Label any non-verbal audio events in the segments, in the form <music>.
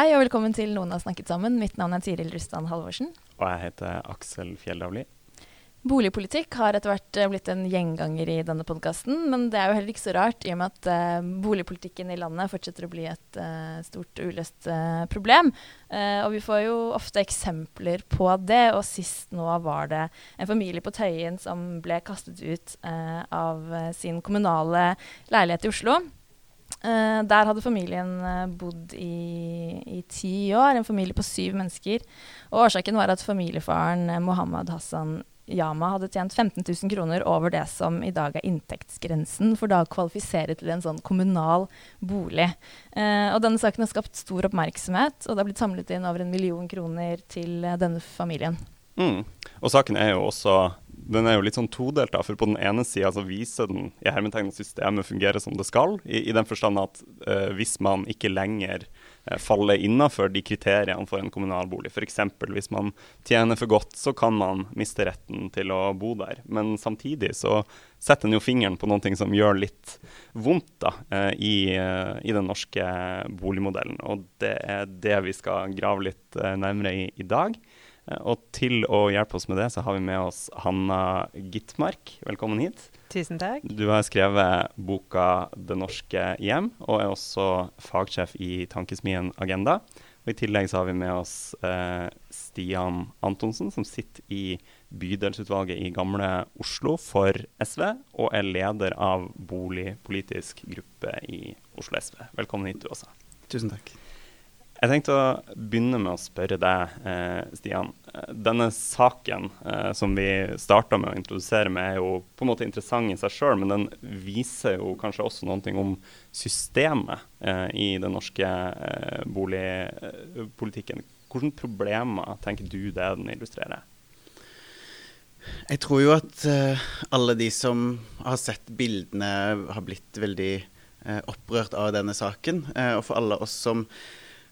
Hei og velkommen til Noen har snakket sammen. Mitt navn er Tiril Rustan Halvorsen. Og jeg heter Aksel Fjelldavli. Boligpolitikk har etter hvert eh, blitt en gjenganger i denne podkasten, men det er jo heller ikke så rart i og med at uh, boligpolitikken i landet fortsetter å bli et uh, stort uløst uh, problem. og vi får jo ofte eksempler på det, og sist nå var det en familie på Tøyen som ble kastet ut av sin kommunale leilighet i Oslo. Uh, der hadde familien uh, bodd i, i, ti år, en familie på syv mennesker. Og årsaken var at familiefaren uh, Mohammed Hassan Yama hadde tjent 15 000 kroner over det som i dag er inntektsgrensen for da å kvalifisere til en sånn kommunal bolig. og denne saken har skapt stor oppmerksomhet, og det har blitt samlet inn over en million kroner til denne familien. Mm. Og saken er jo også den er jo litt sånn todelt. da, for På den ene sida viser den i hermetegn systemet fungerer som det skal. I, i den forstand at uh, hvis man ikke lenger uh, faller innafor de kriteriene for en kommunalbolig, f.eks. hvis man tjener for godt, så kan man miste retten til å bo der. Men samtidig så setter den jo fingeren på noe som gjør litt vondt da, uh, i, i, den norske boligmodellen. Og det er det vi skal grave litt nærmere i i dag. Eh, og til å hjelpe oss med det, så har vi med oss Hanna Gitmark. Velkommen hit. Tusen takk. Du har skrevet boka 'Det norske hjem', og er også fagsjef i tankesmien Agenda. Og I tillegg så har vi med oss eh, Stian Antonsen, som sitter i bydelsutvalget i Gamle Oslo for SV, og er leder av boligpolitisk gruppe i Oslo SV. Velkommen hit, du også. Tusen takk. Jeg tenkte å begynne med å spørre deg, eh, Stian. Denne saken eh, som vi starta med å introdusere med, er jo på en måte interessant i seg sjøl, men den viser jo kanskje også noe om systemet eh, i den norske eh, boligpolitikken. Hvilke problemer tenker du det den illustrerer? Jeg tror jo at uh, alle de som har sett bildene, har blitt veldig uh, opprørt av denne saken. Og for alle oss som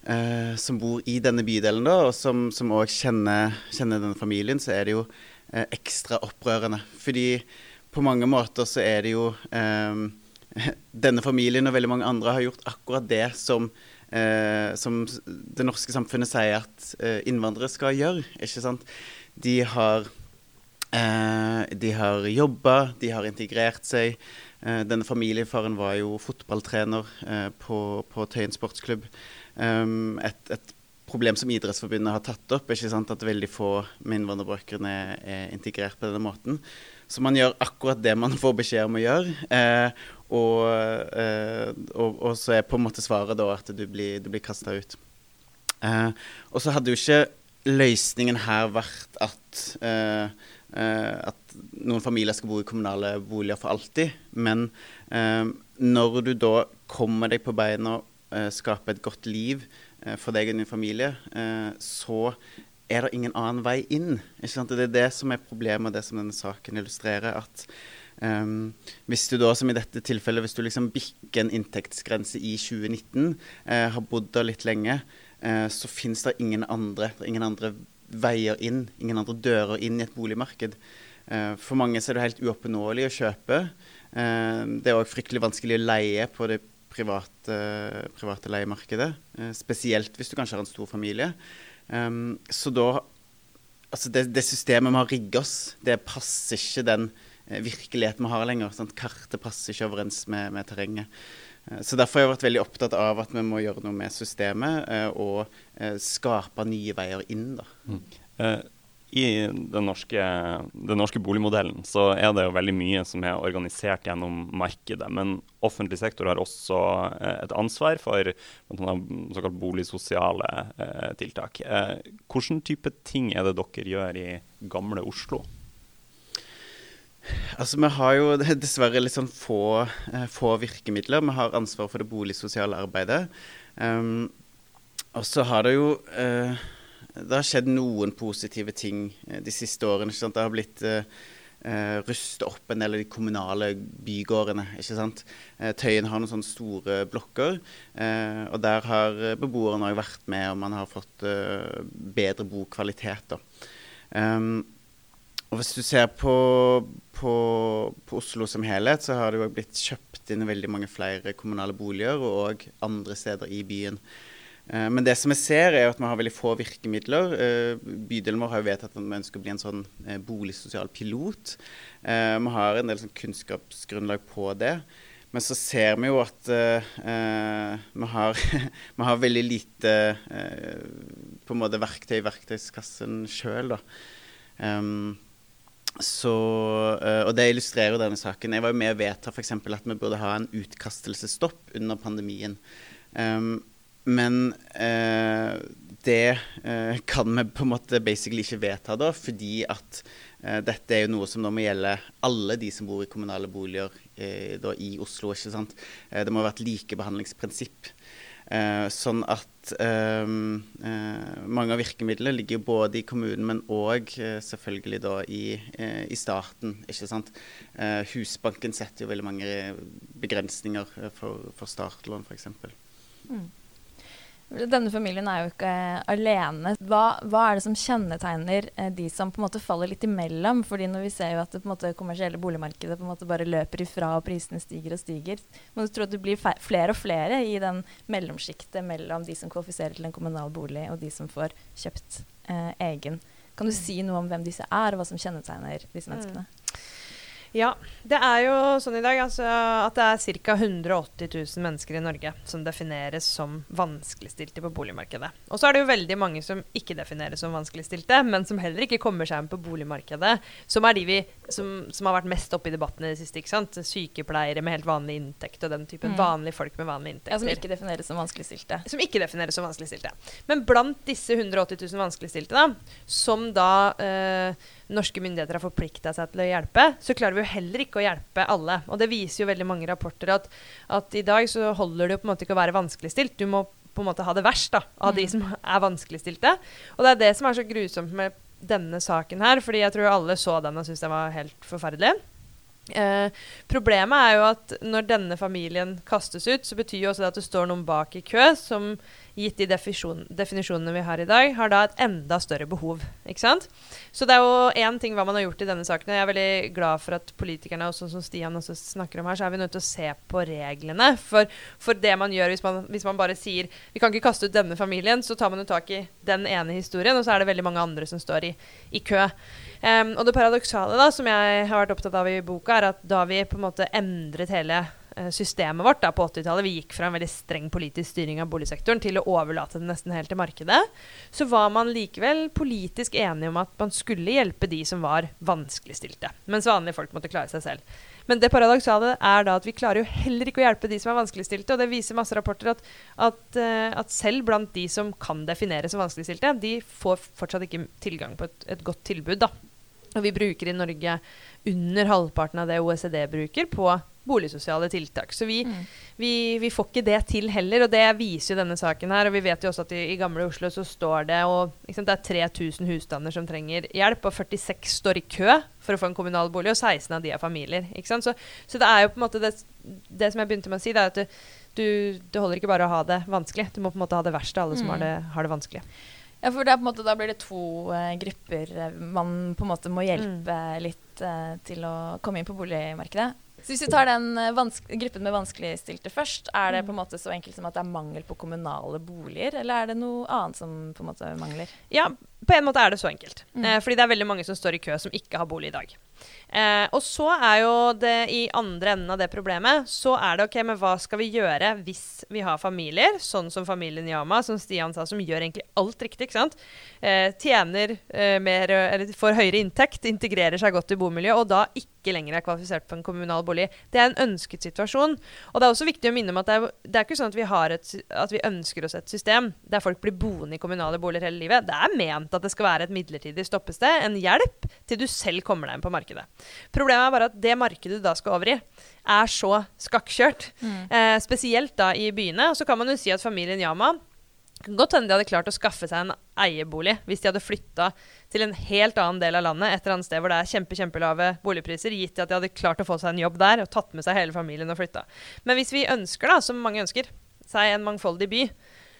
eh, som bor i denne bydelen, da, og som òg kjenner, kjenner, denne familien, så er det jo eh, ekstra opprørende. Fordi på mange måter så er det jo eh, <laughs> Denne familien og veldig mange andre har gjort akkurat det som, eh, som det norske samfunnet sier at eh, innvandrere skal gjøre. ikke sant? De har Eh, de har jobba, de har integrert seg. Eh, denne familiefaren var jo fotballtrener eh, på, på Tøyen sportsklubb. Um, et, et, problem som Idrettsforbundet har tatt opp, ikke sant? at veldig få med innvandrerbakgrunn er, er, integrert på denne måten. Så man gjør akkurat det man får beskjed om å gjøre. Eh, og, eh, og, og, så er på en måte svaret da at du blir, du blir kasta ut. Eh, og så hadde jo ikke løsningen her vært at, eh, eh, at noen familier skal bo i kommunale boliger for alltid. Men eh, når du da kommer deg på beina skape et godt liv eh, for deg og din familie, eh, så er det ingen annen vei inn. Det er det som er problemet, det som denne saken illustrerer. at um, Hvis du da, som i dette tilfellet, hvis du liksom bikker en inntektsgrense i 2019, uh, har bodd der litt lenge, uh, så finnes det ingen andre, ingen andre veier inn, ingen andre dører inn i et boligmarked. Uh, for mange er det helt uoppnåelig å kjøpe. det er òg fryktelig vanskelig å leie på det private, private leiemarkedet. Eh, spesielt hvis du kanskje har en stor familie. Um, så da Altså det, det systemet vi har rigga oss, det passer ikke den eh, virkeligheten vi har lenger. Sant? Kartet passer ikke overens med, med terrenget. Eh, så Derfor har jeg vært veldig opptatt av at vi må gjøre noe med systemet og skape nye veier inn. da. Mm. Eh, i den norske, den norske, boligmodellen så er det jo veldig mye som er organisert gjennom markedet. Men offentlig sektor har også eh, et ansvar for såkalt boligsosiale eh, tiltak. Eh, hvilken type ting er det dere gjør i gamle Oslo? Altså, Vi har jo <laughs> dessverre litt sånn få, uh, få virkemidler. Vi har ansvar for det boligsosiale arbeidet. Um, og så har det jo uh, Det har skjedd noen positive ting de siste årene. Det har blitt uh, ruste opp en del av de kommunale bygårdene. ikke sant? Uh, Tøyen har noen sånne store blokker, uh, og der har beboerne òg vært med, og man har fått bedre bokvalitet. Um, og Hvis du ser på, på, på, Oslo som helhet, så har det jo blitt kjøpt inn veldig mange flere kommunale boliger, og andre steder i byen. Eh, men det som jeg ser, er at vi har veldig få virkemidler. Eh, bydelen vår har jo vedtatt at vi ønsker å bli en sånn eh, boligsosial pilot. Vi har en del sånn kunnskapsgrunnlag på det. Men så ser vi jo at vi har, <laughs> vi, har, veldig lite på en måte verktøy i verktøyskassen sjøl, så, og det illustrerer jo denne saken. Jeg var jo med å vedta at vi burde ha en utkastelsesstopp under pandemien. Men eh, det eh, kan vi på en måte basically ikke vedta da, fordi at eh, dette er jo noe som da må gjelde alle de som bor i kommunale boliger eh, da, i Oslo. ikke sant? Eh, det må ha vært likebehandlingsprinsipp. Eh, sånn at mange av virkemidlene ligger både i kommunen, men òg selvfølgelig da i, i, staten. ikke sant? Husbanken setter jo veldig mange begrensninger for, for startlån, f.eks. Mm. Denne familien er jo ikke alene. Hva, hva, er det som kjennetegner eh, de som på en måte faller litt imellom? Fordi når vi ser jo at det på en måte kommersielle boligmarkedet på en måte bare løper ifra, og prisene stiger og stiger. må du tro at det blir flere og flere i den mellomsjiktet mellom de som kvalifiserer til en kommunal bolig, og de som får kjøpt eh, egen. Kan du si noe om hvem disse er, og hva som kjennetegner disse menneskene? Mm. Ja, det er jo sånn i dag altså, at det er ca. 180 000 mennesker i Norge som defineres som vanskeligstilte på boligmarkedet. Og så er det jo veldig mange som ikke defineres som vanskeligstilte, men som heller ikke kommer seg inn på boligmarkedet. Som er de vi, som, som har vært mest oppe i debatten i det siste. ikke sant? Sykepleiere med helt vanlig inntekt og den typen. Mm. Vanlige folk med vanlig inntekt. Ja, Som ikke defineres som vanskeligstilte. Som ikke defineres som vanskeligstilte. Men blant disse 180 000 vanskeligstilte, da, som da eh, norske myndigheter har forplikta seg til å hjelpe, så klarer vi jo heller ikke å hjelpe alle. Og det viser jo veldig mange rapporter at, at i dag så holder det jo på en måte ikke å være vanskeligstilt. Du må på en måte ha det verst da, av mm. de som er vanskeligstilte. Og det er det som er så grusomt med denne saken her, fordi jeg tror alle så den og syntes den var helt forferdelig. Eh, problemet er jo at når denne familien kastes ut, så betyr jo også det at det står noen bak i kø som gitt de definisjon, definisjonene vi har i dag, har da et enda større behov. Ikke sant? Så det er jo én ting hva man har gjort i denne saken. Jeg er veldig glad for at politikerne, og sånn som Stian også snakker om her, så er vi nødt til å se på reglene. For, for det man gjør hvis man, hvis man, bare sier vi kan ikke kaste ut denne familien, så tar man jo tak i den ene historien, og så er det veldig mange andre som står i, i kø. Um, og det paradoksale da, som jeg har vært opptatt av i boka, er at da vi på en måte endret hele systemet vårt da, på 80-tallet, vi gikk fra en veldig streng politisk styring av boligsektoren til å overlate det nesten helt til markedet, så var man likevel politisk enige om at man skulle hjelpe de som var vanskeligstilte, mens vanlige folk måtte klare seg selv. Men det paradoksale er da at vi klarer jo heller ikke å hjelpe de som er vanskeligstilte. Og det viser masse rapporter at, at, uh, at selv blant de som kan defineres som vanskeligstilte, de får fortsatt ikke tilgang på et, et godt tilbud. da. Og vi bruker i Norge under halvparten av det OECD bruker på boligsosiale tiltak. Så vi, mm. vi, vi, får ikke det til heller, og det viser jo denne saken her. Og vi vet jo også at i, i gamle Oslo så står det og liksom, Det er 3000 husstander som trenger hjelp, og 46 står i kø for å få en kommunal bolig, og 16 av de er familier. Så, så, det er jo på en måte det, det som jeg begynte med å si, det er at du, du, det holder ikke bare å ha det vanskelig, du må på en måte ha det verste av alle mm. som har det, har det vanskelig. Ja, for måte, Da blir det to uh, grupper man på en måte må hjelpe mm. litt uh, til å komme inn på boligmarkedet. Så hvis vi tar den uh, gruppen med vanskeligstilte først, er det på en måte så enkelt som at det er mangel på kommunale boliger, eller er det noe annet som på en måte mangler? Ja, på en måte er det så enkelt. Mm. fordi det er veldig mange som står i kø som ikke har bolig i dag. Eh, og så er jo det i andre enden av det problemet, så er det OK, men hva skal vi gjøre hvis vi har familier, sånn som familien Yama, som Stian sa, som gjør egentlig alt riktig, ikke sant? Eh, tjener eh, mer, eller får høyere inntekt, integrerer seg godt i bomiljøet, og da ikke lenger er kvalifisert for en kommunal bolig. Det er en ønsket situasjon. Og det er også viktig å minne om at det er, det er ikke sånn at vi, et, at vi ønsker oss et system der folk blir boende i kommunale boliger hele livet. Det er ment at det skal være et midlertidig stoppested, en hjelp til du selv kommer deg inn på markedet markedet. Problemet er bare at det markedet du da skal over i, er så skakkjørt. Eh, spesielt da i byene. Og så kan man jo si at familien Yama godt hende de hadde klart å skaffe seg en eierbolig hvis de hadde flytta til en helt annen del av landet, et eller annet sted hvor det er kjempe, kjempelave boligpriser, gitt at de hadde klart å få seg en jobb der og tatt med seg hele familien og flytta. Men hvis vi ønsker, da, som mange ønsker, seg en mangfoldig by,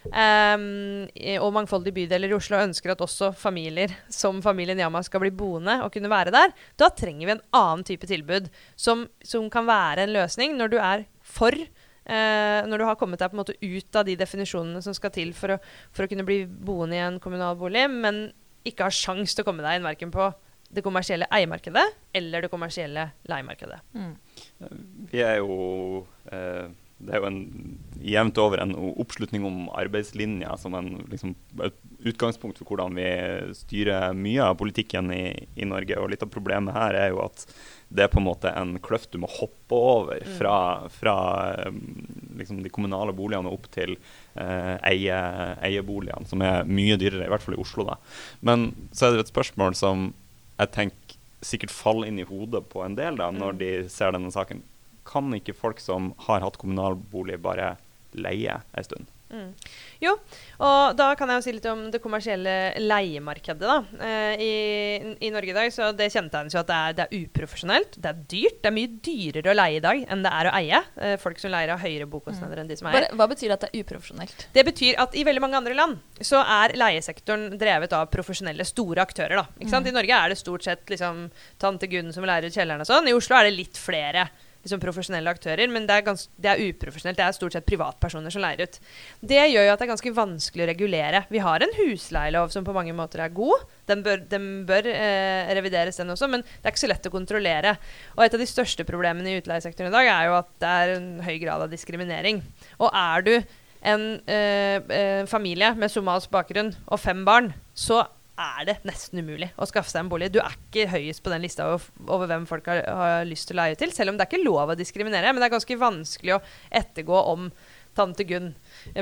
Um, og mangfoldige bydeler i Oslo ønsker at også familier som familien Yama skal bli boende og kunne være der, da trenger vi en annen type tilbud som, som kan være en løsning når du er for Uh, når du har kommet deg på en måte ut av de definisjonene som skal til for å, for å kunne bli boende i en kommunal bolig, men ikke har sjans til å komme deg inn verken på det kommersielle eiemarkedet eller det kommersielle leiemarkedet. Mm. Vi er jo uh det er jo en, jevnt over en oppslutning om arbeidslinja som en liksom, utgangspunkt for hvordan vi styrer mye av politikken i, i, Norge. Og litt av problemet her er jo at det er på en måte en kløft du må hoppe over mm. fra, fra liksom, de kommunale boligene opp til eh, eie, eieboligene, som er mye dyrere, i hvert fall i Oslo. da. Men så er det et spørsmål som jeg tenker sikkert faller inn i hodet på en del da, når mm. de ser denne saken kan ikke folk som har hatt kommunalbolig, bare leie en stund? Mm. Jo, og da kan jeg jo si litt om det kommersielle leiemarkedet. da. Eh, i, i, Norge i dag så det kjennetegnes jo at det er, det er, uprofesjonelt, det er dyrt. Det er mye dyrere å leie i dag enn det er å eie. Eh, folk som leier har høyere bokostnader mm. enn de som eier. Hva betyr at det er uprofesjonelt? Det betyr at i veldig mange andre land så er leiesektoren drevet av profesjonelle, store aktører. da. Ikke sant? Mm. I Norge er det stort sett liksom tante Gunn som leier ut kjelleren og sånn. I Oslo er det litt flere liksom profesjonelle aktører, men det er, gans, det er, uprofesjonelt. Det er stort sett privatpersoner som leier ut. Det gjør jo at det er ganske vanskelig å regulere. Vi har en husleielov som på mange måter er god. Den bør, den bør eh, revideres, den også, men det er ikke så lett å kontrollere. Og et av de største problemene i utleiesektoren i dag er jo at det er en høy grad av diskriminering. Og er du en eh, eh familie med somalisk bakgrunn og fem barn, så er det nesten umulig å skaffe seg en bolig. Du er ikke høyest på den lista over, over hvem folk har, har, lyst til å leie til. Selv om det er ikke lov å diskriminere, men det er ganske vanskelig å ettergå om tante Gunn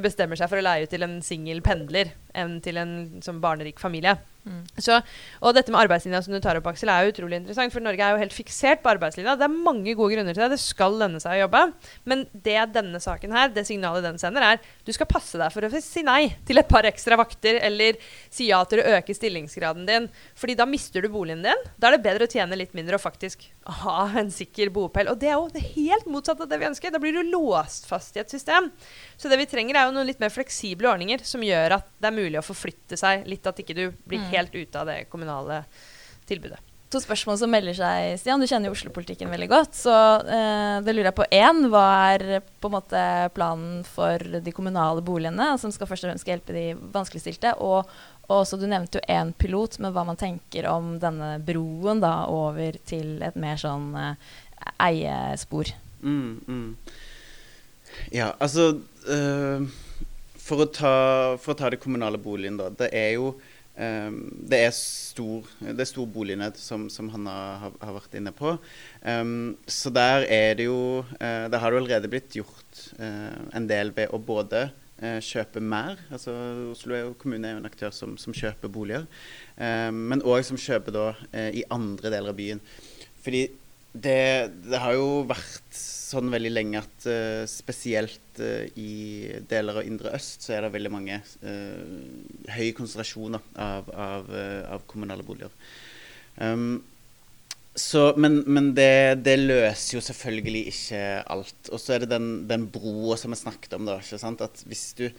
bestemmer seg for å leie ut til en singel pendler enn til en som barnerik familie. Mm. Så, og dette med arbeidslinja som du tar opp, Aksel, er utrolig interessant. For Norge er jo helt fiksert på arbeidslinja. Det er mange gode grunner til det. Det skal lønne seg å jobbe. Men det denne saken her, det signalet den sender, er du skal passe deg for å si nei til et par ekstra vakter, eller si ja til å øke stillingsgraden din. Fordi da mister du boligen din. Da er det bedre å tjene litt mindre og faktisk ha en sikker bopel. Og det er jo det helt motsatte av det vi ønsker. Da blir du låst fast i et system. Så det vi trenger, er jo noen litt mer fleksible ordninger som gjør at det er mulig å forflytte seg litt. At ikke du blir mm. Helt ute av det kommunale tilbudet. To spørsmål som melder seg, Stian. Du kjenner jo Oslo-politikken veldig godt. Så eh, det lurer jeg på. Én, hva er på en måte planen for de kommunale boligene, som skal først og fremst hjelpe de vanskeligstilte? Og, og også, Du nevnte jo én pilot, men hva man tenker om denne broen da over til et mer sånn eh, eiespor? Mm, mm. Ja, altså uh, for, å ta, for, å ta, det kommunale boligen, da. Det er jo det, er stor, det er stor bolignød, som, som Hanna har, har, vært inne på. Um, så der er det jo uh, Der har det allerede blitt gjort uh, en del ved å både kjøpe mer. altså Oslo er kommune er jo en aktør som, som kjøper boliger. men òg som kjøper da i andre deler av byen. Fordi det, det har jo vært sånn veldig lenge at uh, spesielt uh, i deler av indre øst så er det veldig mange uh, høye konsentrasjoner av, av, av, kommunale boliger. Um, så, men, men det, det, løser jo selvfølgelig ikke alt. Og så er det den, den broa som vi snakket om. da, ikke sant? At Hvis du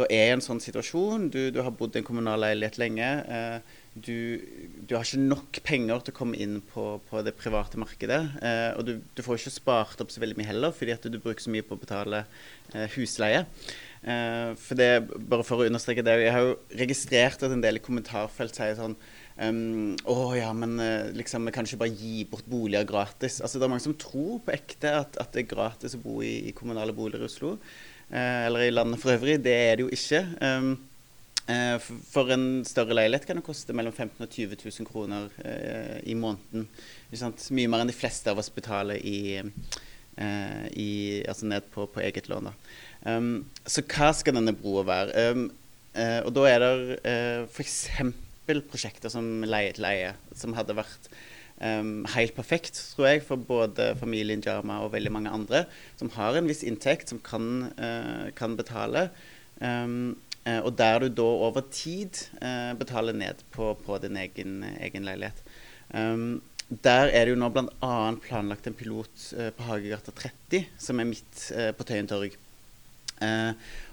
da er i en sånn situasjon, du, du har bodd i en kommunal leilighet lenge eh, du, du, har ikke nok penger til å komme inn på, på det private markedet. Eh, og du, du, får ikke spart opp så veldig mye heller, fordi at du bruker så mye på å betale eh, husleie. Eh, for det, bare for å understreke det, Jeg har jo registrert at en del i kommentarfelt sier sånn um, Å ja, men eh, liksom, vi kan ikke bare gi bort boliger gratis. Altså Det er mange som tror på ekte at, at det er gratis å bo i, i kommunale boliger i Oslo. Eh, eller i landet for øvrig. Det er det jo ikke. Um, for en større leilighet kan det koste mellom 15 og 20 000 kroner eh, i måneden. Mye mer enn de fleste av oss betaler i, eh, i, altså ned på, på, eget lån. Um, så hva skal denne broa være? Uh, og da er det uh, f.eks. prosjekter som leie til leie, som hadde vært um, helt perfekt, tror jeg, for både familien Jama og veldig mange andre som har en viss inntekt, som kan, uh, kan betale. Um, og der du da over tid uh, betaler ned på, på din egen, egen leilighet. Um, der er det jo nå bl.a. planlagt en pilot på Hagegata 30, som er midt på Tøyen torg.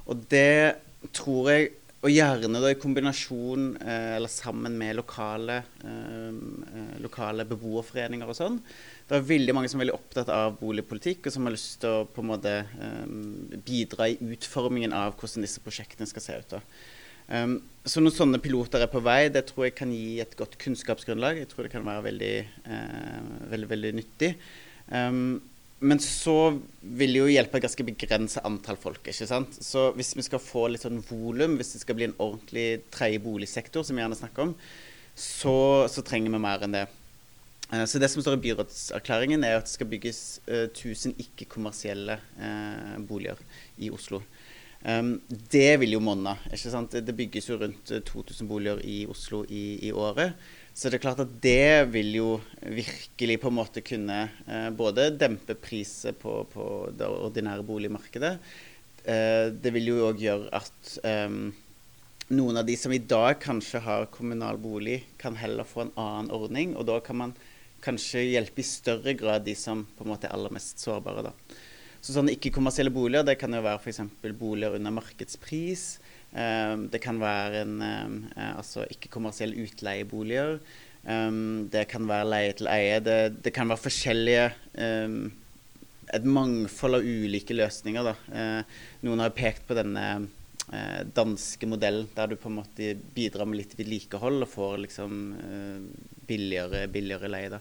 og det tror jeg og gjerne da i kombinasjon eh, eller sammen med lokale, eh, eh, lokale beboerforeninger og sånn. Det er veldig mange som er veldig opptatt av boligpolitikk, og som har lyst til å på en måte eh, bidra i utformingen av hvordan disse prosjektene skal se ut. da. Um, så noen sånne piloter er på vei. Det tror jeg kan gi et godt kunnskapsgrunnlag. Jeg tror det kan være veldig, eh, veldig, veldig nyttig. Um, men så vil det jo hjelpe et ganske begrenset antall folk. ikke sant? Så hvis vi skal få litt sånn volum, hvis det skal bli en ordentlig tredje boligsektor, som vi gjerne snakker om, så, så trenger vi mer enn det. Uh, så det som står i byrådserklæringen, er at det skal bygges uh, 1000 ikke-kommersielle uh, boliger i Oslo. Um, det vil jo monne. ikke sant? Det bygges jo rundt 2000 boliger i Oslo i, i året. Så det er klart at det vil jo virkelig på en måte kunne eh, både dempe priset på, på, det ordinære boligmarkedet. Eh, det vil jo òg gjøre at eh, noen av de som i dag kanskje har kommunal bolig, kan heller få en annen ordning. Og da kan man kanskje hjelpe i større grad de som på en måte er aller mest sårbare. da. Så sånne ikke-kommersielle boliger det kan jo være f.eks. boliger under markedspris. Um, det kan være en um, altså ikke-kommersielle utleieboliger. Um, det kan være leie til eie. Det, det kan være forskjellige Et mangfold av ulike løsninger. Da. noen har pekt på denne uh, danske modellen, der du på en måte bidrar med litt vedlikehold og får liksom billigere, billigere leie. da.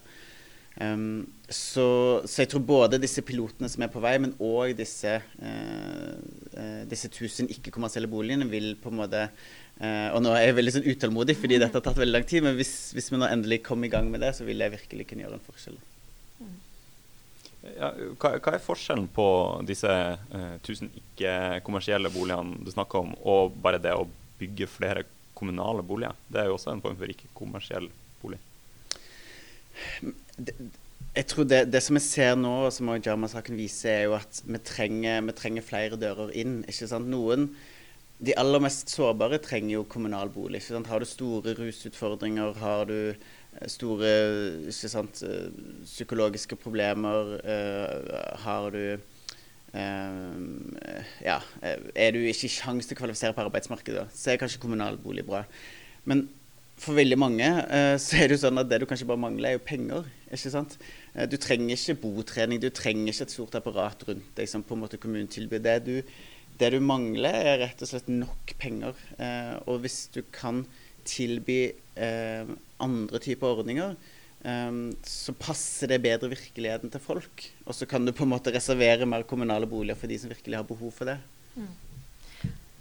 Um, så, så, jeg tror både disse pilotene som er på vei, men òg disse, uh, uh, disse tusen ikke-kommersielle boligene vil på en måte uh, Og nå er jeg veldig sånn utålmodig fordi dette har tatt veldig lang tid, men hvis, hvis, vi nå endelig kommer i gang med det, så vil jeg virkelig kunne gjøre en forskjell. Ja, hva, hva, er forskjellen på disse tusen ikke-kommersielle boligene du snakker om, og bare det å bygge flere kommunale boliger? Det er jo også en form for ikke-kommersiell bolig jeg tror det, det, som vi ser nå, og som Jarma-saken viser, er jo at vi trenger, vi trenger, flere dører inn. ikke sant? Noen, De aller mest sårbare trenger jo kommunal bolig. ikke sant? Har du store rusutfordringer, har du eh, store ikke sant, eh, psykologiske problemer, uh, har du uh, Ja, er du ikke i sjanse til å kvalifisere på arbeidsmarkedet, så er kanskje kommunal bolig bra. Men for veldig mange uh, så er det jo sånn at det du kanskje bare mangler, er jo penger. ikke sant? Uh, du trenger ikke botrening, du trenger ikke et stort apparat rundt deg som på en måte kommunen tilbyr. Det du, det du mangler, er rett og slett nok penger. Uh, og hvis du kan tilby andre typer ordninger, så passer det bedre virkeligheten til folk. Og så kan du på en måte reservere mer kommunale boliger for de som virkelig har behov for det. Mm.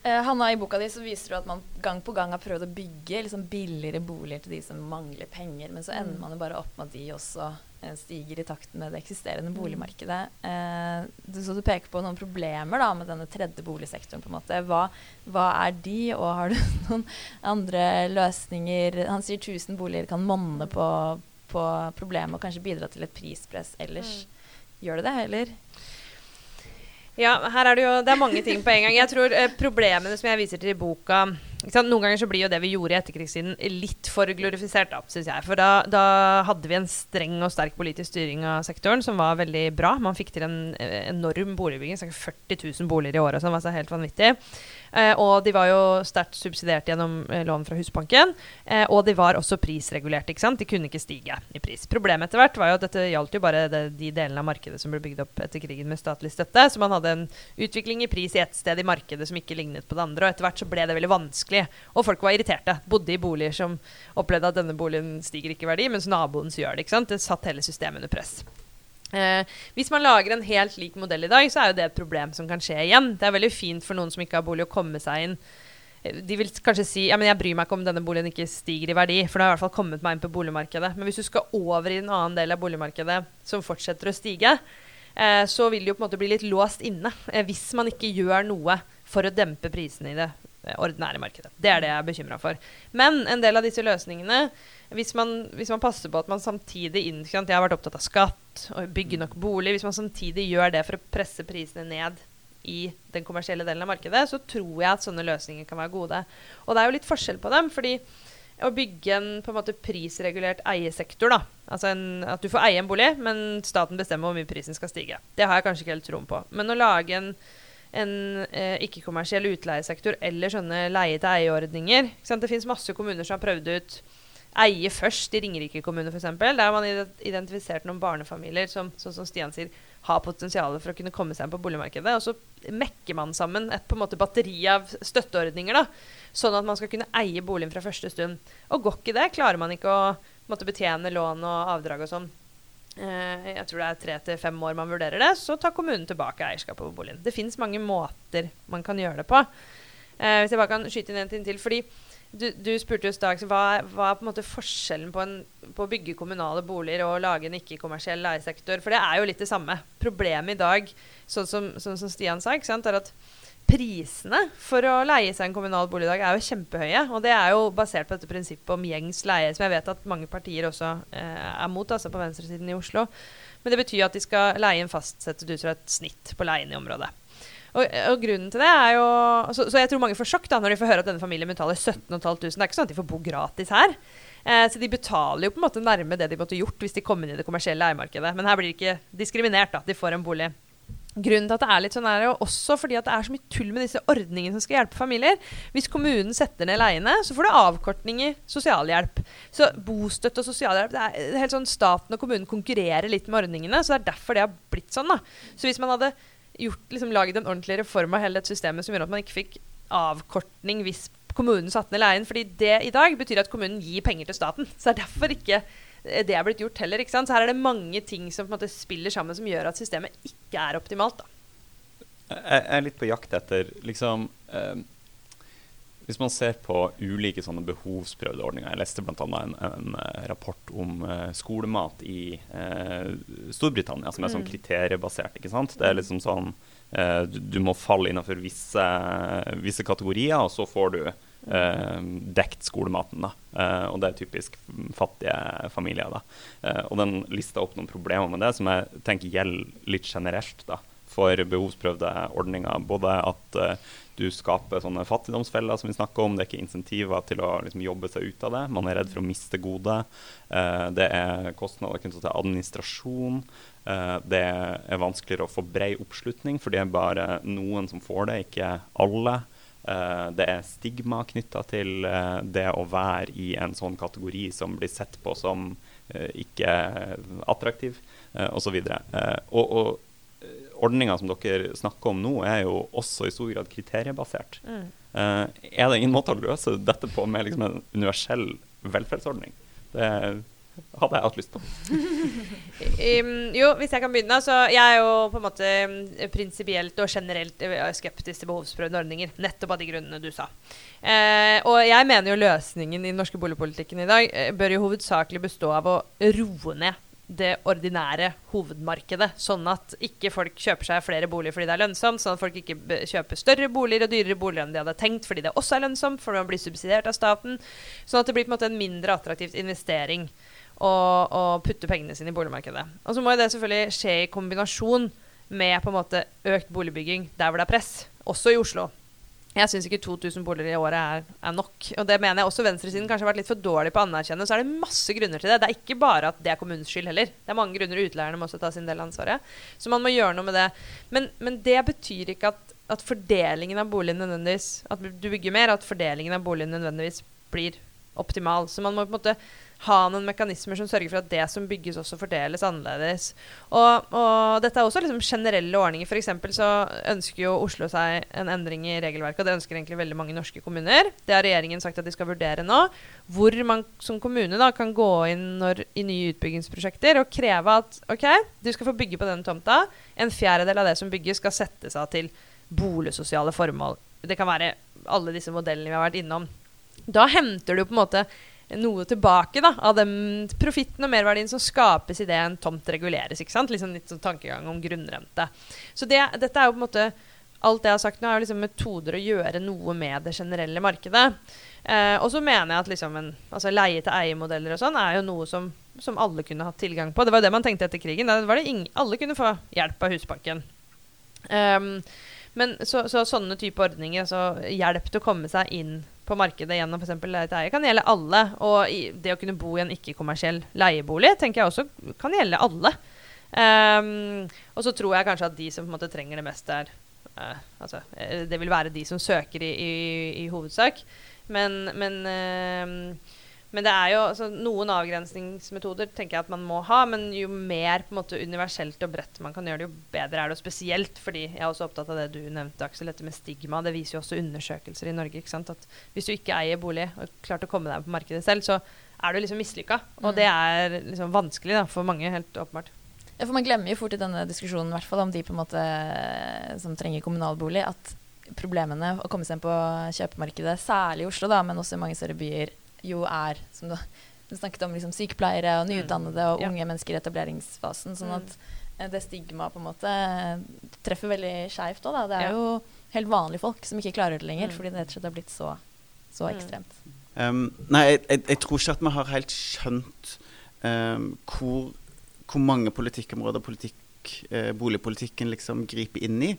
Eh, Hanna, I boka di så viser du at man gang på gang har prøvd å bygge liksom billigere boliger til de som mangler penger, men så ender mm. man jo bare opp med at de også eh, stiger i takt med det eksisterende mm. boligmarkedet. Eh, du, så du peker på noen problemer da, med denne tredje boligsektoren. på en måte. Hva, hva, er de, og har du <laughs> noen andre løsninger? Han sier 1000 boliger kan monne på, på problemet og kanskje bidra til et prispress ellers. Mm. Gjør det det, eller? Ja, her er det jo det er mange ting på en gang. Jeg tror eh, Problemene som jeg viser til i boka Noen ganger så blir jo det vi gjorde i etterkrigstiden, litt for glorifisert, syns jeg. For da, da, hadde vi en streng og sterk politisk styring av sektoren som var veldig bra. Man fikk til en eh, enorm boligbygging. 40 000 boliger i året, som var så helt vanvittig. Eh, og de var jo sterkt subsidiert gjennom eh, lån fra Husbanken. Eh, og de var også prisregulert. ikke sant? De kunne ikke stige i pris. Problemet etter hvert var jo at dette gjaldt jo bare det, de delene av markedet som ble bygd opp etter krigen med statlig støtte. Så man hadde en utvikling i pris i ett sted i markedet som ikke lignet på det andre. Og etter hvert så ble det veldig vanskelig. Og folk var irriterte. Bodde i boliger som opplevde at denne boligen stiger ikke i verdi, mens naboens gjør det. ikke sant? Det satt hele systemet under press. Eh, hvis man lager en helt lik modell i dag, så er jo det et problem som kan skje igjen. Det er veldig fint for noen som ikke har bolig, å komme seg inn. Eh, de vil kanskje si ja, men jeg bryr meg ikke om denne boligen ikke stiger i verdi, for det har i hvert fall kommet meg inn på boligmarkedet. Men hvis du skal over i en annen del av boligmarkedet som fortsetter å stige, eh, så vil det jo på en måte bli litt låst inne eh, hvis man ikke gjør noe for å dempe prisene i det eh, ordinære markedet. Det er det jeg er bekymra for. Men en del av disse løsningene hvis man, hvis man passer på at man samtidig inn, ikke? Jeg har vært opptatt av skatt og bygge nok bolig. Hvis man samtidig gjør det for å presse prisene ned i den kommersielle delen av markedet, så tror jeg at sånne løsninger kan være gode. Og det er jo litt forskjell på dem. fordi å bygge en på en måte prisregulert eiesektor, da. Altså en, at du får eie en bolig, men staten bestemmer hvor mye prisen skal stige. Det har jeg kanskje ikke helt troen på. Men å lage en, en eh, ikke-kommersiell utleiesektor eller sånne leie-til-eie-ordninger Det fins masse kommuner som har prøvd ut eie først i Ringerike kommune, f.eks. Der har man identifisert noen barnefamilier som, som Stian sier, har potensial for å kunne komme seg inn på boligmarkedet. Og så mekker man sammen et på en måte batteri av støtteordninger. da, Sånn at man skal kunne eie boligen fra første stund. Og går ikke det, klarer man ikke å måtte betjene lån og avdrag og sånn. Eh, jeg tror det er tre til fem år man vurderer det. Så tar kommunen tilbake eierskapet på boligen. Det fins mange måter man kan gjøre det på. Eh, hvis jeg bare kan skyte inn en ting til. fordi du, du, spurte jo Dag, hva, hva, er på en måte forskjellen på, en, på, å bygge kommunale boliger og lage en ikke-kommersiell leiesektor? For det er jo litt det samme. Problemet i dag, sånn som, sånn som Stian sa, er at prisene for å leie seg en kommunal bolig i dag er jo kjempehøye. Og det er jo basert på dette prinsippet om gjengs leie, som jeg vet at mange partier også eh, er mot, altså på venstresiden i Oslo. Men det betyr at de skal leie inn fastsettet ut fra et snitt på leien i området. Og, og, grunnen til det er jo så, så, jeg tror mange får sjokk da når de får høre at denne familien betaler 17 500. Det er ikke sånn at de får bo gratis her. Eh, så de betaler jo på en måte nærme det de måtte gjort hvis de kom inn i det kommersielle eiermarkedet. Men her blir de ikke diskriminert, da. De får en bolig. Grunnen til at det er litt sånn er jo også fordi at det er så mye tull med disse ordningene som skal hjelpe familier. Hvis kommunen setter ned leiene, så får du avkortning i sosialhjelp. Så bostøtte og sosialhjelp det er helt sånn Staten og kommunen konkurrerer litt med ordningene. Så det er derfor det har blitt sånn. da. Så hvis man hadde gjort, liksom, laget en ordentlig reform av hele dette systemet som gjør at man ikke fikk avkortning hvis kommunen satte ned leien. fordi det i dag betyr at kommunen gir penger til staten. Så det er derfor ikke det er blitt gjort heller. ikke sant? Så her er det mange ting som på en måte spiller sammen som gjør at systemet ikke er optimalt. da. Jeg er litt på jakt etter liksom eh, hvis man ser på ulike sånne behovsprøvde ordninger Jeg leste bl.a. En, en eh, rapport om uh, skolemat i uh, Storbritannia, som er sånn mm. kriteriebasert. ikke sant? Det er liksom sånn uh, du, du, må falle innenfor visse, visse, kategorier, og så får du dekt skolematen. da. og det er typisk fattige familier. da. og den lista opp noen problemer med det, som jeg tenker gjelder litt generelt da, for behovsprøvde ordninger. Både at du skaper sånne fattigdomsfeller som vi snakker om. Det er ikke insentiver til å liksom, jobbe seg ut av det. Man er redd for å miste gode. Eh, det er kostnader knyttet til administrasjon. Eh, det er vanskeligere å få bred oppslutning, for det er bare noen som får det, ikke alle. Eh, det er stigma knytta til det å være i en sånn kategori som blir sett på som ikke attraktiv, osv. Uh, og, og ordninga som dere snakker om nå, er jo også i stor grad kriteriebasert. Mm. Uh, er det ingen måte å løse dette på med liksom en universell velferdsordning? Det hadde jeg hatt lyst på. <laughs> um, jo, hvis jeg kan begynne. Så jeg er jo på en måte prinsipielt og generelt eh, skeptisk til behovsprøvde ordninger. Nettopp av de grunnene du sa. Uh, og jeg mener jo løsningen i den norske boligpolitikken i dag uh, bør jo hovedsakelig bestå av å roe ned det ordinære hovedmarkedet. Sånn at ikke folk kjøper seg flere boliger fordi det er lønnsomt. Sånn at folk ikke kjøper større boliger og dyrere boliger enn de hadde tenkt fordi det også er lønnsomt, for man blir subsidiert av staten. Sånn at det blir på en måte en mindre attraktiv investering å, å putte pengene sine i boligmarkedet. Og så må det selvfølgelig skje i kombinasjon med på en måte økt boligbygging der hvor det er press, også i Oslo. Jeg syns ikke 2000 boliger i året er, er, nok. Og det mener jeg også venstresiden kanskje har vært litt for dårlig på å anerkjenne. Så er det masse grunner til det. Det er ikke bare at det er kommunens skyld heller. Det er mange grunner utleierne må også ta sin del av ansvaret. Så man må gjøre noe med det. Men, men det betyr ikke at, at, fordelingen av boligen nødvendigvis At du bygger mer, at fordelingen av boligen nødvendigvis blir optimal. Så man må på en måte ha noen mekanismer som sørger for at det som bygges, også fordeles annerledes. Og, og dette er også liksom generelle ordninger. F.eks. så ønsker jo Oslo seg en endring i regelverket, og det ønsker egentlig veldig mange norske kommuner. Det har regjeringen sagt at de skal vurdere nå. Hvor man som kommune da kan gå inn når, i nye utbyggingsprosjekter og kreve at OK, du skal få bygge på den tomta. En fjerdedel av det som bygges, skal settes av til boligsosiale formål. Det kan være alle disse modellene vi har vært innom. Da henter du på en måte noe tilbake da, av den profitten og merverdien som skapes idet en tomt reguleres. ikke sant? Liksom litt sånn tankegang om grunnrente. Så det, dette er jo på en måte alt det jeg har sagt nå, er jo liksom metoder å gjøre noe med det generelle markedet. Eh, og så mener jeg at liksom en, altså leie-til-eie-modeller og sånn er jo noe som, som, alle kunne hatt tilgang på. Det var jo det man tenkte etter krigen. Da var det ingen, alle kunne få hjelp av Husbanken. Um, men så, så, sånne type ordninger, altså hjelp til å komme seg inn på markedet gjennom f.eks. leie-til-eie, kan gjelde alle. Og det å kunne bo i en ikke-kommersiell leiebolig tenker jeg også kan gjelde alle. Um, og så tror jeg kanskje at de som på en måte trenger det mest, er uh, altså, eh, Det vil være de som søker i, i, i hovedsak. Men, men, uh, men, det er jo altså, noen avgrensningsmetoder tenker jeg at man må ha. Men jo mer på en måte universelt og bredt man kan gjøre det, jo bedre er det. Og spesielt fordi jeg er også opptatt av det du nevnte, Aksel, dette med stigma. Det viser jo også undersøkelser i Norge. ikke sant? At hvis du ikke eier bolig og klart å komme deg på markedet selv, så er du liksom mislykka. Og mm. det er liksom vanskelig da, for mange, helt åpenbart. Ja, for Man glemmer jo fort i denne diskusjonen hvert fall om de på en måte som trenger kommunalbolig, at problemene å komme seg inn på kjøpemarkedet, særlig i Oslo, da, men også i mange større byer, jo er som du, du snakket om liksom, sykepleiere og nyutdannede og unge mennesker i etableringsfasen. sånn at eh, det stigmaet på en måte treffer veldig skeivt òg. Det er ja. jo helt vanlige folk som ikke klarer det lenger, mm. fordi det rett og slett har blitt så, så ekstremt. Um, nei, jeg, jeg, jeg, tror ikke at vi har helt skjønt um, hvor hvor mange politikkområder politikk, eh, boligpolitikken liksom griper inn i.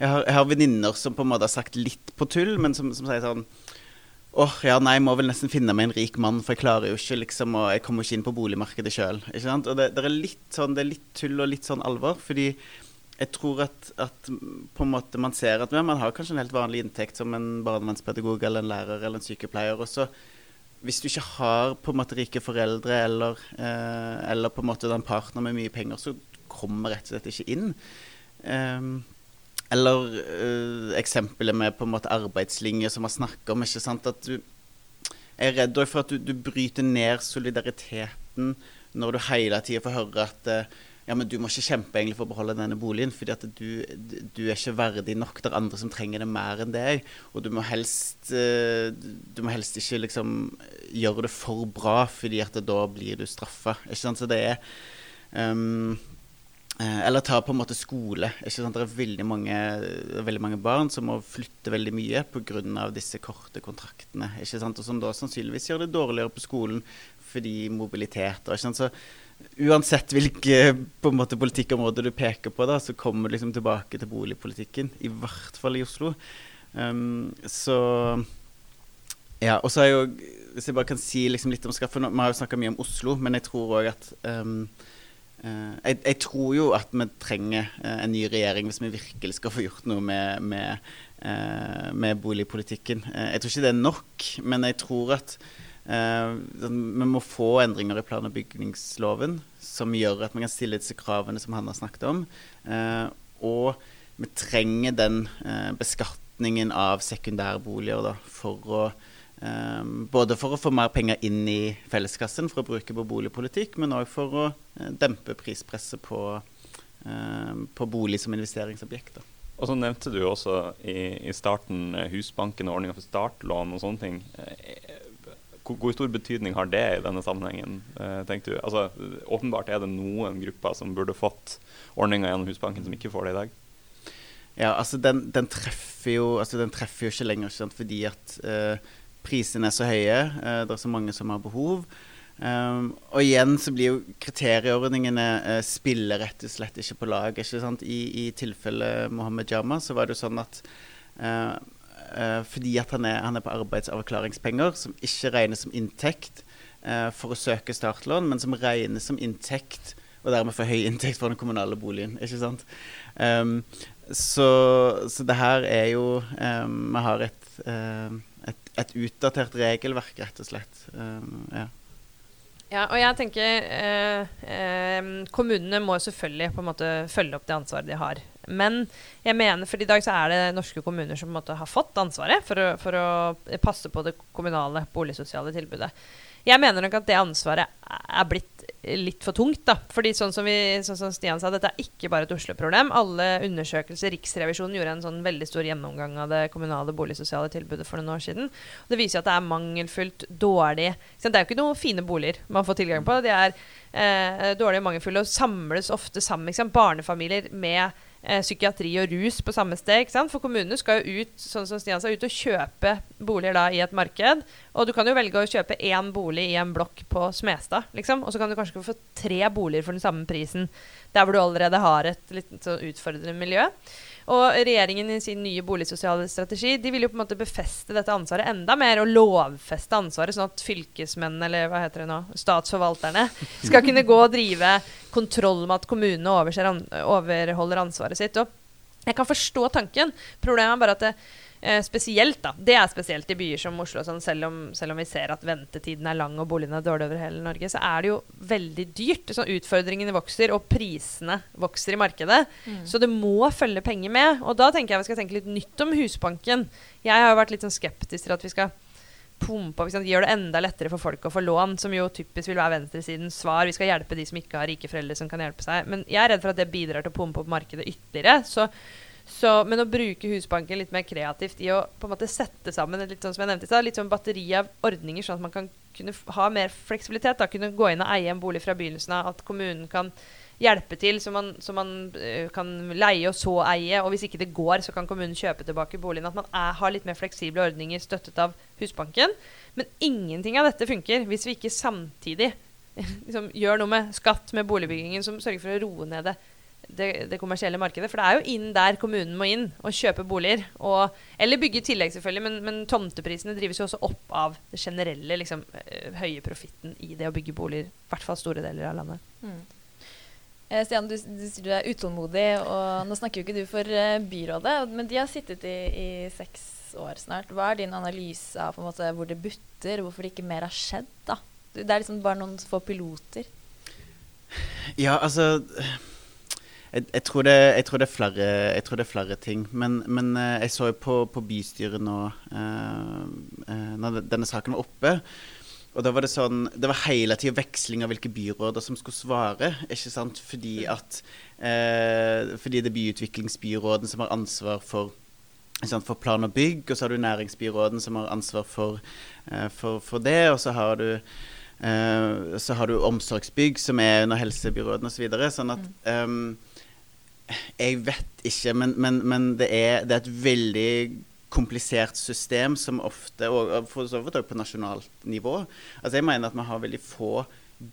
Jeg har, jeg har venninner som på en måte har sagt litt på tull, men som, som sier sånn åh, oh, ja, nei, jeg må vel nesten finne meg en rik mann, for jeg klarer jo ikke liksom, og jeg kommer ikke inn på boligmarkedet sjøl. Og det, det, er litt sånn, det er litt tull og litt sånn alvor, fordi jeg tror at, at på en måte man ser at ja, man har kanskje en helt vanlig inntekt som en barnevernspedagog eller en lærer eller en sykepleier, og så hvis du ikke har på en måte rike foreldre eller, eh, eller på en måte en partner med mye penger, så kommer rett og slett ikke inn. Um, eller uh, eksempelet med på en måte arbeidslinje som vi snakker om. ikke sant, at du er redd for at du, du bryter ned solidariteten når du hele tida får høre at uh, ja, men du må ikke kjempe egentlig for å beholde denne boligen, fordi at du, du er ikke verdig nok. Det er andre som trenger det mer enn deg. Og du må helst, eh, du må helst ikke liksom gjøre det for bra, fordi at da blir du straffa. Så det er um, eller ta på en måte skole. Ikke sant? Det er veldig mange, veldig mange barn som må flytte veldig mye pga. disse korte kontraktene. Ikke sant? Og som da sannsynligvis gjør det dårligere på skolen fordi mobilitet. Ikke sant? Så uansett hvilke politikkområde du peker på, da, så kommer du liksom tilbake til boligpolitikken. I hvert fall i Oslo. Um, så Ja, og så er jo Hvis jeg bare kan si liksom litt om skaffen Vi har jo snakka mye om Oslo, men jeg tror òg at um, jeg, jeg, tror jo at vi trenger uh, en ny regjering hvis vi virkelig skal få gjort noe med, med, uh, med boligpolitikken. jeg tror ikke det er nok, men jeg tror at Uh, vi må få endringer i plan- og bygningsloven som gjør at vi kan stille disse kravene som han har snakket om. Uh, og vi trenger den uh, beskatningen av sekundærboliger da, for å både for å få mer penger inn i felleskassen for å bruke på boligpolitikk, men òg for å dempe prispresset på, på bolig som investeringsobjekt. Og så nevnte du også i, i starten Husbanken og ordninga for startlån og sånne ting hvor stor betydning har det i denne sammenhengen, Tenkte tenker du? Altså, åpenbart er det noen grupper som burde fått ordninga gjennom Husbanken, som ikke får det i dag. Ja, altså den, den, treffer, jo, altså den treffer jo ikke lenger ikke sant? fordi at eh, prisene er så høye. Eh, det er så mange som har behov. Um, og igjen så blir jo kriterieordningene uh, spiller rett og slett ikke på lag. Ikke sant? I, i tilfellet Mohammed Jama så var det jo sånn at uh, uh, fordi at han er, han er, på arbeidsavklaringspenger, som ikke regnes som inntekt for å søke startlån, men som regnes som inntekt, og dermed for høy inntekt for den kommunale boligen. ikke sant? Um, så, så, det her er jo um, Vi har et, et, et, utdatert regelverk, rett og slett. Um, ja. Ja, og jeg tenker eh, eh, Kommunene må selvfølgelig på en måte følge opp det ansvaret de har. Men jeg mener, for i dag så er det norske kommuner som på en måte har fått ansvaret for å, for å passe på det kommunale boligsosiale tilbudet. Jeg mener nok at det ansvaret er blitt litt for tungt. da. Fordi sånn som, vi, sånn som Stian sa, dette er ikke bare et Oslo-problem. Alle undersøkelser, Riksrevisjonen gjorde en sånn veldig stor gjennomgang av det kommunale boligsosiale tilbudet for noen år siden. Det viser at det er mangelfullt, dårlig Det er jo ikke noen fine boliger man får tilgang på. De er eh, dårlige og mangelfulle og samles ofte sammen. Barnefamilier med eh, psykiatri og rus på samme sted. ikke sant? For kommunene skal jo ut sånn som Stian sa, ut og kjøpe boliger da i et marked. Og du kan jo velge å kjøpe én bolig i en blokk på Smestad, liksom. Og så kan du kanskje få tre boliger for den samme prisen der hvor du allerede har et litt sånn utfordrende miljø. Og regjeringen i sin nye boligsosiale strategi de vil jo på en måte befeste dette ansvaret enda mer og lovfeste ansvaret, sånn at fylkesmennene, eller hva heter det nå, statsforvalterne, skal kunne gå og drive kontroll med at kommunene overholder ansvaret sitt. Og jeg kan forstå tanken. Problemet er bare at det, Eh, spesielt, da. Det er spesielt i byer som Oslo. Sånn, selv, om, selv, om, vi ser at ventetiden er lang og boligene er dårlige over hele Norge, så er det jo veldig dyrt. Sånn, utfordringene vokser, og prisene vokser i markedet. Mm. Så det må følge penger med. Og da tenker jeg vi skal tenke litt nytt om Husbanken. Jeg har jo vært litt sånn skeptisk til at vi skal pumpe opp, gjøre det enda lettere for folk å få lån, som jo typisk vil være venstresidens svar. Vi skal hjelpe de som ikke har rike foreldre som kan hjelpe seg. Men jeg er redd for at det bidrar til å pumpe opp markedet ytterligere. Så så, men å bruke Husbanken litt mer kreativt i å på en måte sette sammen litt sånn som jeg nevnte litt sånn batteri av ordninger, sånn at man kan kunne ha mer fleksibilitet. Da, kunne gå inn og eie en bolig fra begynnelsen av. At kommunen kan hjelpe til, så man, så man uh, kan leie og så eie. Og hvis ikke det går, så kan kommunen kjøpe tilbake boligen. At man er, har litt mer fleksible ordninger støttet av Husbanken. Men ingenting av dette funker hvis vi ikke samtidig <laughs> liksom, gjør noe med skatt, med boligbyggingen, som sørger for å roe ned det det, det, kommersielle markedet. For det er jo inn der kommunen må inn og kjøpe boliger. Og, eller bygge i tillegg, selvfølgelig, men, men, tomteprisene drives jo også opp av det generelle liksom, eh, høye profitten i det å bygge boliger. I hvert fall store deler av landet. Mm. Eh, Stian, du, du, sier du er utålmodig, og nå snakker jo ikke du for uh, byrådet, men de har sittet i, i, seks år snart. Hva er din analyse av måte, hvor det butter, hvorfor det ikke mer har skjedd? da? Det er liksom bare noen få piloter. Ja, altså jeg, jeg, tror det, jeg, tror flere, jeg, tror det, er flere, ting. Men, men eh, jeg så jo på, på bystyret nå uh, uh, når denne saken var oppe. Og da var det sånn Det var hele tida veksling av hvilke byråder som skulle svare. ikke sant? Fordi at eh, Fordi det er byutviklingsbyråden som har ansvar for for plan og bygg, og så har du næringsbyråden som har ansvar for, for, for det, og så har du så har du omsorgsbygg, som er under helsebyråden osv. Så videre, sånn at um, jeg vet ikke, men, men, men det, er, det, er, et veldig komplisert system som ofte, og for så vidt også på nasjonalt nivå Altså Jeg mener at vi har veldig få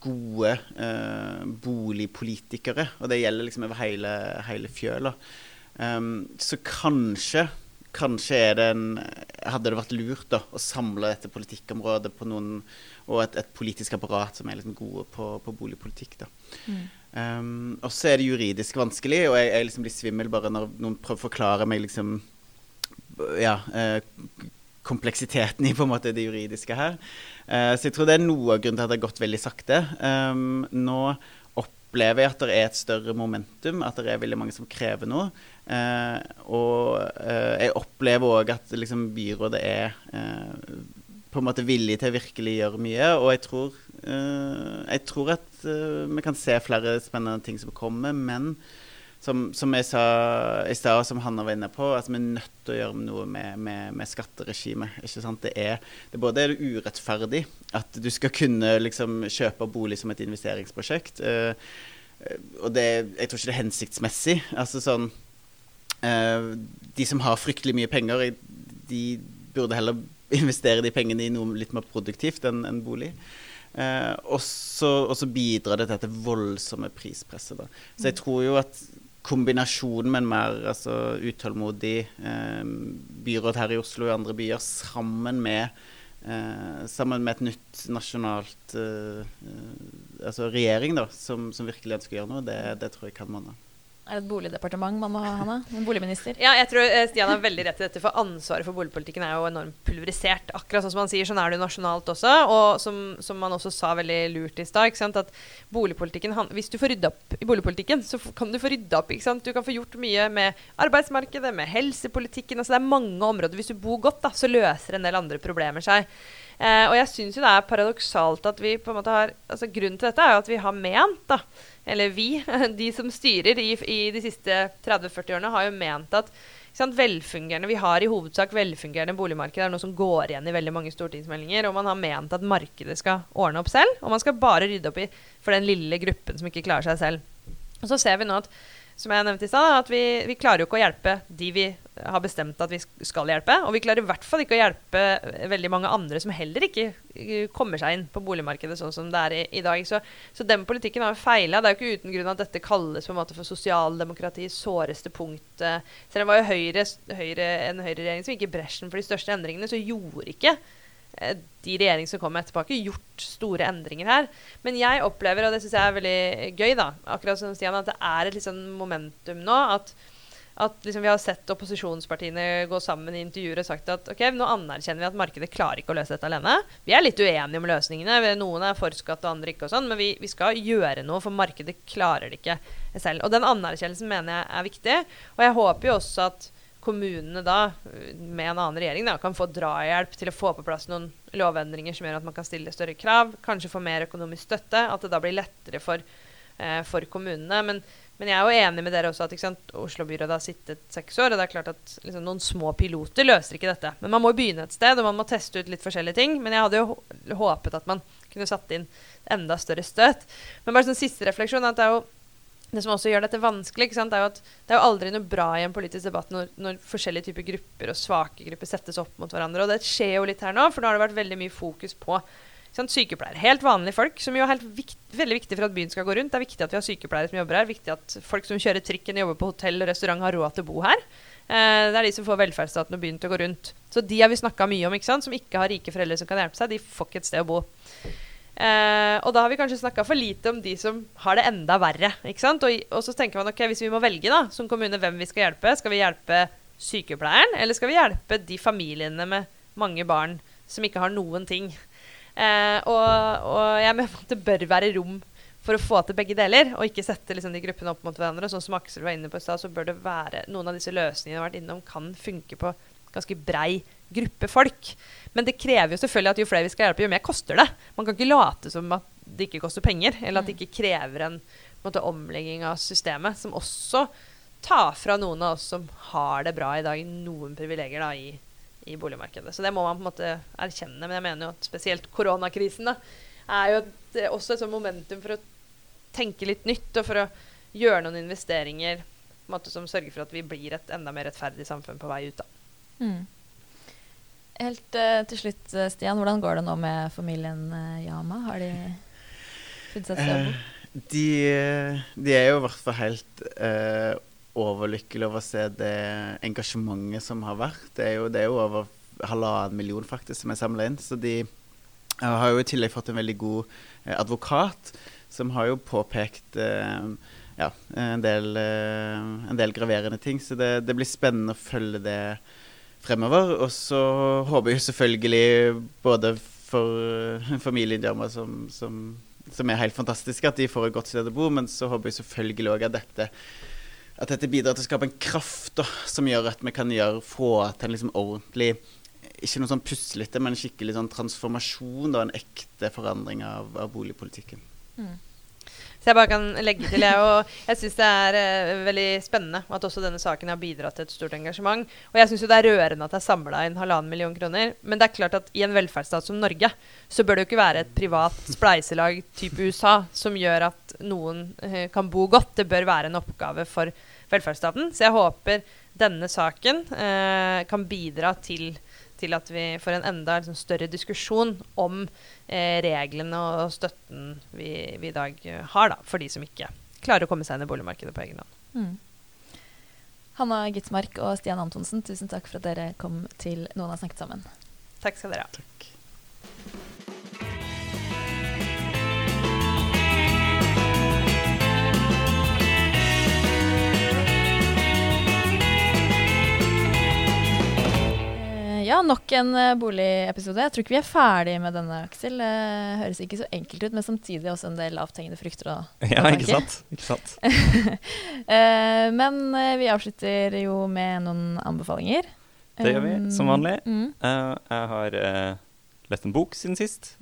gode eh, boligpolitikere, og det gjelder liksom over hele, hele fjøla. Um, så kanskje kanskje det en, hadde det vært lurt da, å samle dette politikkområdet på noen Og et, et politisk apparat som er liksom gode på, på boligpolitikk. da. Mm. Um, og så er det juridisk vanskelig, og jeg, jeg liksom blir svimmel bare når noen prøver å forklare meg liksom ja, eh, kompleksiteten i på en måte det juridiske her. Uh, så jeg tror det er noe av grunnen til at det har gått veldig sakte. Um, nå opplever jeg at det er et større momentum, at det er veldig mange som krever noe. Uh, og uh, jeg opplever òg at liksom, byrådet er på en måte villig til å virkelig gjøre mye. Og jeg tror, jeg tror at uh, vi kan se flere spennende ting som kommer. Men som, som jeg sa i stad, som Hanna var inne på, altså vi er nødt til å gjøre noe med, med, med skatteregimet. Det er, det både er urettferdig at du skal kunne liksom, kjøpe bolig som et investeringsprosjekt. Uh, og det, jeg tror ikke det er hensiktsmessig. Altså sånn De som har fryktelig mye penger, de burde heller investere de pengene i noe litt mer produktivt enn en bolig. Eh, og så bidrar det til dette voldsomme prispresset. Da. Så jeg tror jo at kombinasjonen med en mer altså, utålmodig eh, byråd her i Oslo og i andre byer, sammen med, eh, sammen med et nytt nasjonalt eh, eh, altså regjering da, som, som, virkelig ønsker å gjøre noe, det, det tror jeg kan monne. Er det et boligdepartement man må ha, Hanna? En boligminister? Ja, jeg tror eh, Stian har veldig rett i dette, for ansvaret for boligpolitikken er jo enormt pulverisert. Akkurat sånn som han sier, sånn er det jo nasjonalt også. Og som, som man også sa veldig lurt i stad, at boligpolitikken Hvis du får rydda opp i boligpolitikken, så kan du få rydda opp. ikke sant? Du kan få gjort mye med arbeidsmarkedet, med helsepolitikken. altså Det er mange områder. Hvis du bor godt, da, så løser en del andre problemer seg. Eh, og jeg syns jo det er paradoksalt at vi på en måte har altså Grunnen til dette er jo at vi har ment da, eller vi, <laughs> de som styrer i, i de siste 30-40 årene, har jo ment at velfungerende, Vi har i hovedsak velfungerende boligmarked. Er noe som går igjen i veldig mange stortingsmeldinger. Og man har ment at markedet skal ordne opp selv, og man skal bare rydde opp i for den lille gruppen som ikke klarer seg selv. Og så ser vi nå at som jeg nevnte i stad, at vi, vi, klarer jo ikke å hjelpe de vi har bestemt at vi skal hjelpe. Og vi klarer i hvert fall ikke å hjelpe veldig mange andre som heller ikke eh, kommer seg inn på boligmarkedet sånn som det er i, i dag. Så, så, den politikken har jo feila. Det er jo ikke uten grunn at dette kalles på en måte for sosialdemokratiets såreste punkt. Selv om det var jo Høyre, Høyre, en høyreregjering som gikk i bresjen for de største endringene, så gjorde ikke Eh, de regjeringene som kom etterpå, har ikke gjort store endringer her. Men jeg opplever, og det syns jeg er veldig gøy, da, akkurat som Stian, at det er et liksom momentum nå. At, at liksom vi har sett opposisjonspartiene gå sammen i intervjuer og sagt at ok, nå anerkjenner vi at markedet klarer ikke å løse dette alene. Vi er litt uenige om løsningene. Noen er for skatt og andre ikke. og sånn, Men vi, vi, skal gjøre noe, for markedet klarer det ikke selv. Og den anerkjennelsen mener jeg er viktig. Og jeg håper jo også at kommunene da, med en annen regjering, da, kan få drahjelp til å få på plass noen lovendringer som gjør at man kan stille større krav, kanskje få mer økonomisk støtte, at det da blir lettere for, eh, for kommunene. Men, men, jeg er jo enig med dere også at Oslo-byrådet har sittet seks år, og det er klart at liksom, noen små piloter løser ikke dette. Men man må begynne et sted, og man må teste ut litt forskjellige ting. Men jeg hadde jo håpet at man kunne satt inn enda større støt. Men bare sånn siste refleksjon, at det er jo det som også gjør dette vanskelig, er at det er jo aldri noe bra i en politisk debatt når, når, forskjellige typer grupper og svake grupper settes opp mot hverandre. Og det skjer jo litt her nå, for nå har det vært veldig mye fokus på sant, sykepleiere. Helt vanlige folk, som jo er vikt, veldig viktig for at byen skal gå rundt. Det er viktig at vi har sykepleiere som jobber her. Viktig at folk som kjører trikken, jobber på hotell og restaurant, har råd til å bo her. Eh, det er de som får velferdsstaten og byen til å gå rundt. Så de har vi snakka mye om, ikke sant? som ikke har rike foreldre som kan hjelpe seg. De får ikke et sted å bo. Eh, og da har vi kanskje snakka for lite om de som har det enda verre. ikke sant? Og, og, så tenker man ok, hvis vi må velge da, som kommune hvem vi skal hjelpe, skal vi hjelpe sykepleieren, eller skal vi hjelpe de familiene med mange barn som ikke har noen ting? Eh, og, og, jeg mener at det bør være rom for å få til begge deler, og ikke sette liksom, de gruppene opp mot hverandre. Sånn som Aksel var inne på i stad, så bør det være noen av disse løsningene jeg har vært innom, kan funke på ganske brei gruppe folk. Men det krever jo selvfølgelig at jo flere vi skal hjelpe, jo mer koster det. Man kan ikke late som at det ikke koster penger, eller at det ikke krever en, en måte, omlegging av systemet, som også tar fra noen av oss som har det bra i dag, noen privilegier da, i, i, boligmarkedet. Så det må man på en måte erkjenne. Men jeg mener jo at spesielt koronakrisen da, er jo et, også et sånt momentum for å tenke litt nytt, og for å gjøre noen investeringer måte, som sørger for at vi blir et enda mer rettferdig samfunn på vei ut. da. Mm. Helt uh, til slutt, eh, Stian. Hvordan går det nå med familien uh, Yama? Har de funnet seg sted uh, de, de, er jo i hvert fall helt uh, overlykkelige over å se det engasjementet som har vært. Det er jo, det er jo over halvannen million faktisk som er samla inn. Så de har jo i tillegg fått en veldig god advokat, som har jo påpekt ja, en, del, en del graverende ting. Så det, det blir spennende å følge det fremover. Og så håper jeg selvfølgelig både for familien Djama, som, som, som, er helt fantastiske, at de får et godt sted å bo, men så håper jeg selvfølgelig òg at dette at dette bidrar til å skape en kraft da, som gjør at vi kan gjøre, få til en liksom ordentlig Ikke noe sånn puslete, men skikkelig sånn transformasjon og en ekte forandring av, av boligpolitikken. Mm. Jeg bare kan legge til, jeg. Og jeg syns det er uh, veldig spennende at også denne saken har bidratt til et stort engasjement. Og jeg syns det er rørende at det er samla inn halvannen million kroner. Men det er klart at i en velferdsstat som Norge, så bør det jo ikke være et privat spleiselag type USA som gjør at noen uh, kan bo godt. Det bør være en oppgave for velferdsstaten. Så jeg håper denne saken uh, kan bidra til til at vi får en enda liksom, større diskusjon om eh, reglene og støtten vi, vi, i dag eh, har da, for de som ikke klarer å komme seg inn i boligmarkedet på egen hånd. Mm. Hanna Gitmark og Stian Antonsen, tusen takk for at dere kom til Noen har snakket sammen. Takk skal dere ha. Takk. Ja, nok en uh, boligepisode. Jeg tror ikke vi er ferdig med denne, Aksel. Det høres ikke så enkelt ut, men samtidig også en del lavthengende frukter. Og, <laughs> ja, ikke sant. Ikke sant. uh, <laughs> men vi avslutter jo med noen anbefalinger. Det gjør vi, som vanlig. Mm. jeg har lest en bok siden sist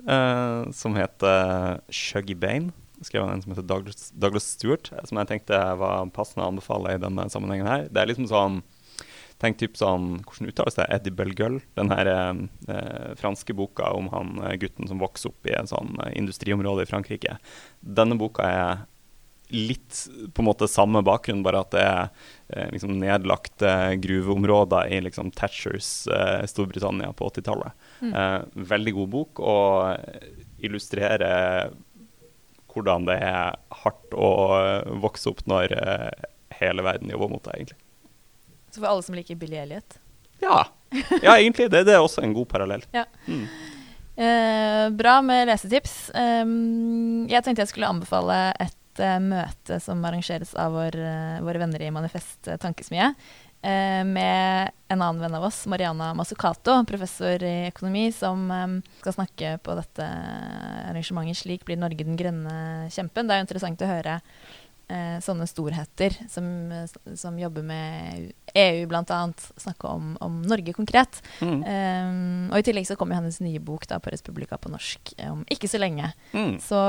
som heter Shuggy Bane. Skrevet av en som heter Douglas, Douglas Stewart, som jeg tenkte var passende å anbefale i denne sammenhengen her. Det er liksom sånn Tenk typ sånn, Hvordan uttales det? Eddie Belgull? Den her eh, franske boka om han eh, gutten som vokser opp i en sånn eh, industriområde i Frankrike. Denne boka er litt på en måte samme bakgrunn, bare at det er eh, liksom nedlagte gruveområder i liksom Thatchers eh, Storbritannia på 80-tallet. Mm. Eh, veldig god bok og illustrerer hvordan det er hardt å eh, vokse opp når eh, hele verden jobber mot deg, egentlig. Så for alle som liker Billy Elliot. Ja, ja egentlig. Det, det er også en god parallell. Ja. Mm. Eh, bra med lesetips. Um, jeg tenkte jeg skulle anbefale et eh, møte som arrangeres av vår, eh, våre venner i Manifest eh, Tankesmie. eh, med en annen venn av oss, Mariana Masukato, professor i økonomi, som eh, skal snakke på dette arrangementet 'Slik blir Norge den grønne kjempen'. Det er jo interessant å høre eh, sånne storheter som, som jobber med EU bl.a. snakke om, om Norge konkret. Mm. Um, og I tillegg så kommer hennes nye bok da på Respublika på norsk eh, om ikke så lenge. Mm. Så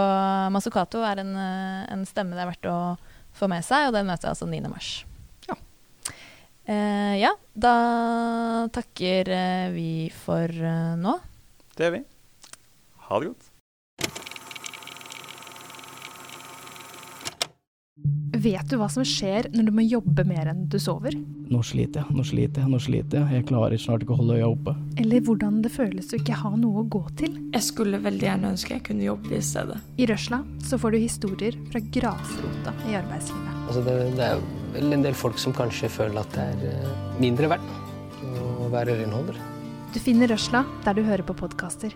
Masukato er en, eh, en stemme det er verdt å få med seg, og den møter jeg altså 9. mars. Ja. Eh, ja, da takker eh, vi for uh, nå. Det er vi. Ha det godt. Vet du hva som skjer når du må jobbe mer enn du sover? Nå sliter jeg, nå sliter jeg, nå sliter jeg. Jeg klarer snart ikke å holde øya oppe. Eller hvordan det føles å ikke ha noe å gå til? Jeg skulle veldig gjerne ønske jeg kunne jobbe i stedet. I Røsla så får du historier fra grasrota i arbeidslivet. Altså det, det er vel en del folk som kanskje føler at det er eh, mindre verdt å være renholder. Du finner Røsla der du hører på podkaster.